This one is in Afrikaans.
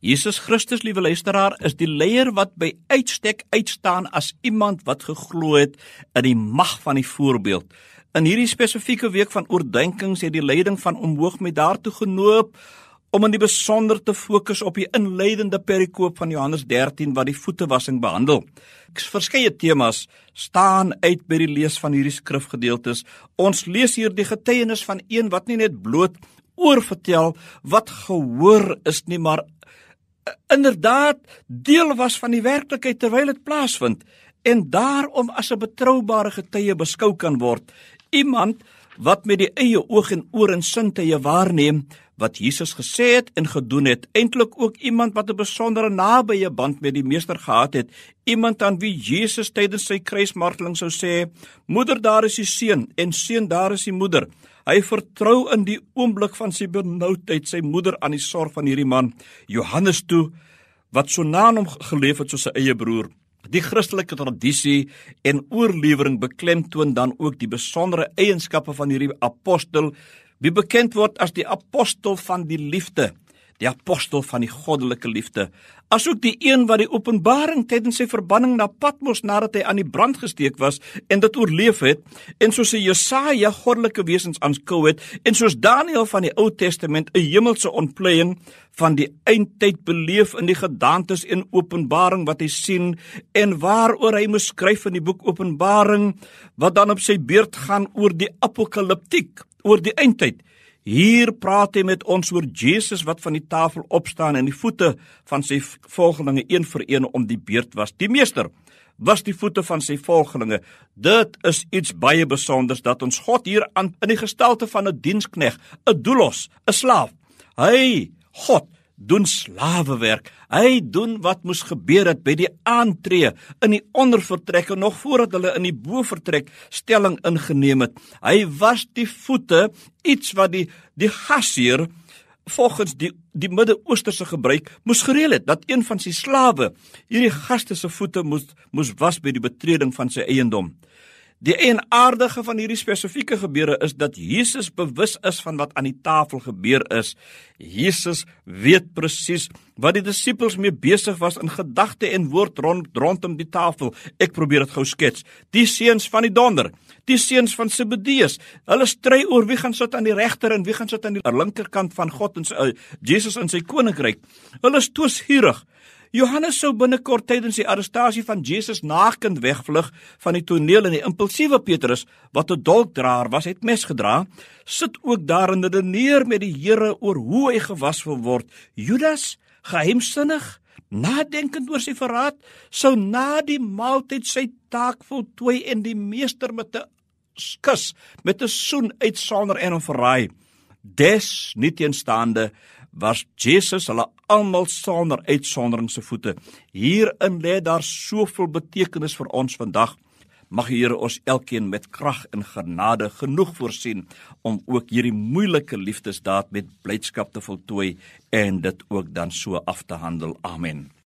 Jesus Christus, liewe luisteraar, is die leier wat by uitstek uitstaan as iemand wat geglo het in die mag van die voorbeeld. In hierdie spesifieke week van oordeenkings het die leiding van omhoog met daartoe genoop om in die besonder te fokus op die inleidende perikoop van Johannes 13 wat die voetewassing behandel. Verskeie temas staan uit by die lees van hierdie skrifgedeeltes. Ons lees hier die getuienis van een wat nie net bloot oorvertel wat gehoor is nie, maar inderdaad deel was van die werklikheid terwyl dit plaasvind en daarom as 'n betroubare getuie beskou kan word. Iemand wat met die eie oog en oor en sintuie waarneem wat Jesus gesê het en gedoen het eintlik ook iemand wat 'n besondere nabye band met die meester gehad het iemand aan wie Jesus tydens sy kruismarteling sou sê moeder daar is die seun en seun daar is die moeder Hy vertrou in die oomblik van sy benoudheid sy moeder aan die sorg van hierdie man Johannes toe wat so na hom geleef het soos sy eie broer. Die Christelike tradisie en oorlewering beklemtoon dan ook die besondere eienskappe van hierdie apostel wie bekend word as die apostel van die liefde die apostel van die goddelike liefde, asook die een wat die openbaring tydens sy verbanning na Patmos nadat hy aan die brand gesteek was en dit oorleef het, en soos Jesaja goddelike wesens aanskou het en soos Daniël van die Ou Testament 'n hemelse ontplooiing van die eindtyd beleef in die gedagtes en openbaring wat hy sien en waaroor hy moes skryf in die boek Openbaring wat dan op sy beurt gaan oor die apokaliptiek, oor die eindtyd. Hier praat hy met ons oor Jesus wat van die tafel opstaan en die voete van sy volgelinge een vir een om die beurt was. Die meester was die voete van sy volgelinge. Dit is iets baie spesiaals dat ons God hier aan in die gestalte van 'n dienskneg, 'n doulos, 'n slaaf. Hy, God, doen slawewerk. Hy doen wat moes gebeur het by die aantree in die ondervertrekke nog voordat hulle in die bovertrek stelling ingeneem het. Hy was die voete iets wat die die gasheer volgens die die Midde-Oosterse gebruik moes gereël het dat een van sy slawe hierdie gaste se voete moes moes was by die betreding van sy eiendom. Die eenaardige van hierdie spesifieke gebeure is dat Jesus bewus is van wat aan die tafel gebeur is. Jesus weet presies wat die disippels mee besig was in gedagte en woord rond rondom die tafel. Ek probeer dit gou skets. Die seuns van die donder, die seuns van Zebedeus, hulle stry oor wie gaan sit aan die regter en wie gaan sit aan die linkerkant van God en uh, Jesus in sy koninkryk. Hulle is toesgierig. Johannes sou binnekort tydens die arrestasie van Jesus nakend wegvlug van die toneel en die impulsiewe Petrus wat 'n dolkdraer was, het mes gedra, sit ook daar en redeneer met die Here oor hoe hy gewas wil word. Judas, geheimsinnig, nadenkend oor sy verraad, sou na die maaltyd sy taak voltooi en die meester met 'n kus, met 'n soen uitsonder en hom verraai. Des nieteenstaande was Jesus hulle almal sonder uitsondering se voete. Hierin lê daar soveel betekenis vir ons vandag. Mag die Here ons elkeen met krag en genade genoeg voorsien om ook hierdie moeilike liefdesdaad met blydskap te voltooi en dit ook dan so af te handel. Amen.